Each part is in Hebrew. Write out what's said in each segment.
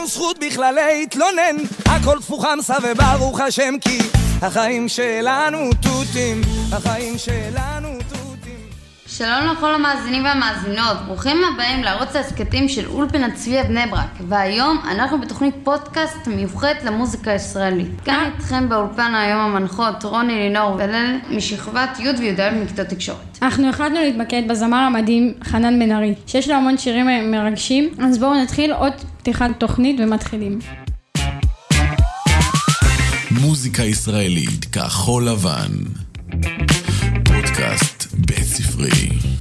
לנו זכות בכלל להתלונן. הכל תפוחמסה וברוך השם כי החיים שלנו תותים. החיים שלנו תותים. שלום לכל המאזינים והמאזינות, ברוכים הבאים לערוץ ההסכתים של אולפנת צביה בני ברק. והיום אנחנו בתוכנית פודקאסט מיוחדת למוזיקה הישראלית. כאן איתכם באולפן היום המנחות רוני לינור ולל משכבת י' וי"א מכיתות תקשורת. אנחנו החלטנו להתמקד בזמר המדהים חנן בן ארי, שיש לו המון שירים מרגשים, אז בואו נתחיל. עוד פתיחת תוכנית ומתחילים. מוזיקה ישראלית כחול לבן. פודקאסט בית ספרי.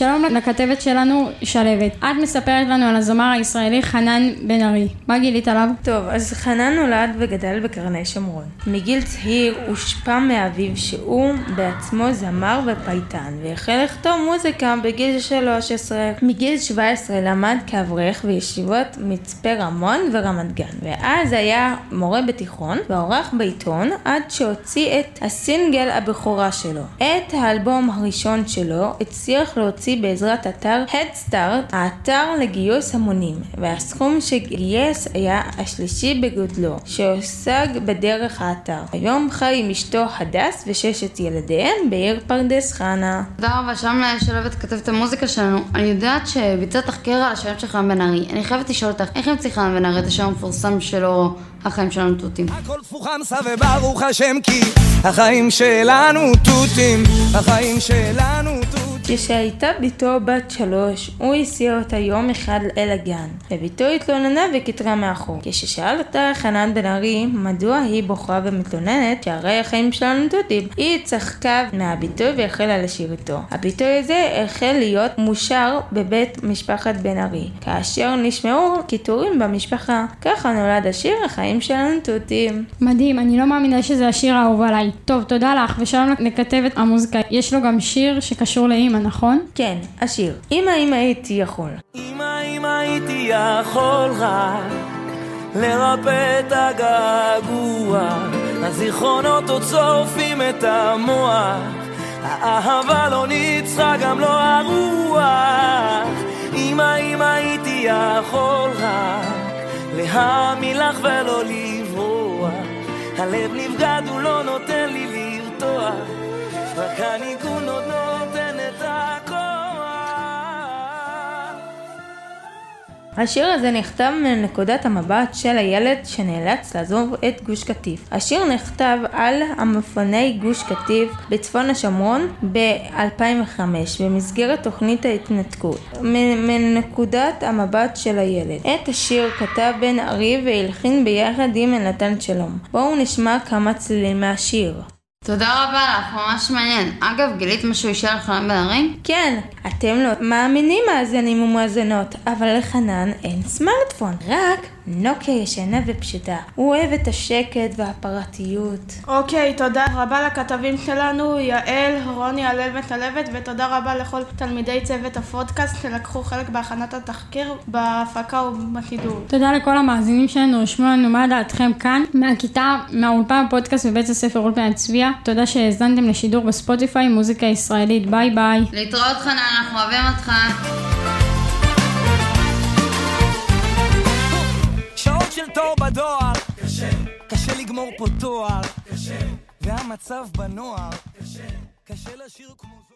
שלום לכתבת שלנו, שלוות. את מספרת לנו על הזמר הישראלי חנן בן ארי. מה גילית עליו? טוב, אז חנן נולד וגדל בקרני שומרון. מגיל צעיר הושפע מאביו שהוא בעצמו זמר ופייטן, והחל לכתוב מוזיקה בגיל 13. מגיל 17 למד כאברך בישיבות מצפה רמון ורמת גן, ואז היה מורה בתיכון ועורך בעיתון עד שהוציא את הסינגל הבכורה שלו. את האלבום הראשון שלו הצליח להוציא בעזרת אתר Headstart, האתר לגיוס המונים, והסכום שגייס היה השלישי בגודלו, שהושג בדרך האתר. היום חי עם אשתו הדס וששת ילדיהם בעיר פרדס חנה. תודה רבה, שלום לשלבת כתבת המוזיקה שלנו אני יודעת שביצעת תחקיר על השם של חנן בן ארי אני חייבת לשאול אותך, איך המציא חנן בן ארי את השם המפורסם שלו החיים שלנו תותים? הכל תפוחמסה וברוך השם כי החיים שלנו תותים החיים שלנו תותים כשהייתה בתו בת שלוש, הוא הסיע אותה יום אחד אל הגן, ובתו התלוננה וכתרה מאחור. כששאל אותה חנן בן ארי מדוע היא בוכה ומתלוננת שהרי החיים שלנו תותים, היא צחקה מהביטוי והחלה לשיר איתו. הביטוי הזה החל להיות מושר בבית משפחת בן ארי, כאשר נשמעו קיטורים במשפחה. ככה נולד השיר החיים שלנו תותים. מדהים, אני לא מאמינה שזה השיר האהוב עליי. טוב, תודה לך, ושלום לכתבת המוזיקה. יש לו גם שיר שקשור לאימא, נכון? כן, השיר. אמא אמא הייתי יכול. אמא אם הייתי יכול רק לרפא את הגעגוע הזיכרונות עוד שורפים את המוח האהבה לא ניצחה גם לא הרוח אמא אם הייתי יכול רק להאמין לך ולא לברוח הלב נבגד הוא לא נותן לי לרתוח רק הניגון השיר הזה נכתב מנקודת המבט של הילד שנאלץ לעזוב את גוש קטיף. השיר נכתב על המפוני גוש קטיף בצפון השומרון ב-2005 במסגרת תוכנית ההתנתקות. מנקודת המבט של הילד. את השיר כתב בן ארי והלחין ביחד עם אלנתן שלום. בואו נשמע כמה צלילים מהשיר. תודה רבה לך, ממש מעניין. אגב, גילית משהו אישה על חנן בן ארי? כן, אתם לא מאמינים מאזינים ומאזינות, אבל לחנן אין סמארטפון, רק נוקיה ישנה ופשוטה. הוא אוהב את השקט והפרטיות. אוקיי, תודה רבה לכתבים שלנו, יעל, רוני, הלל ותלבת, ותודה רבה לכל תלמידי צוות הפודקאסט שלקחו חלק בהכנת התחקיר, בהפקה ובשידור. תודה לכל המאזינים שלנו, רשמו לנו מה דעתכם כאן, מהכיתה, מהאולפן הפודקאסט בבית הספר אולפן צביה. תודה שהאזנתם לשידור בספוטיפיי, מוזיקה ישראלית. ביי ביי. להתראות חנן, אנחנו אוהבים אותך. של תור בדואר. קשה. קשה לגמור פה תואר. קשה. והמצב בנוער. קשה. קשה לשיר כמו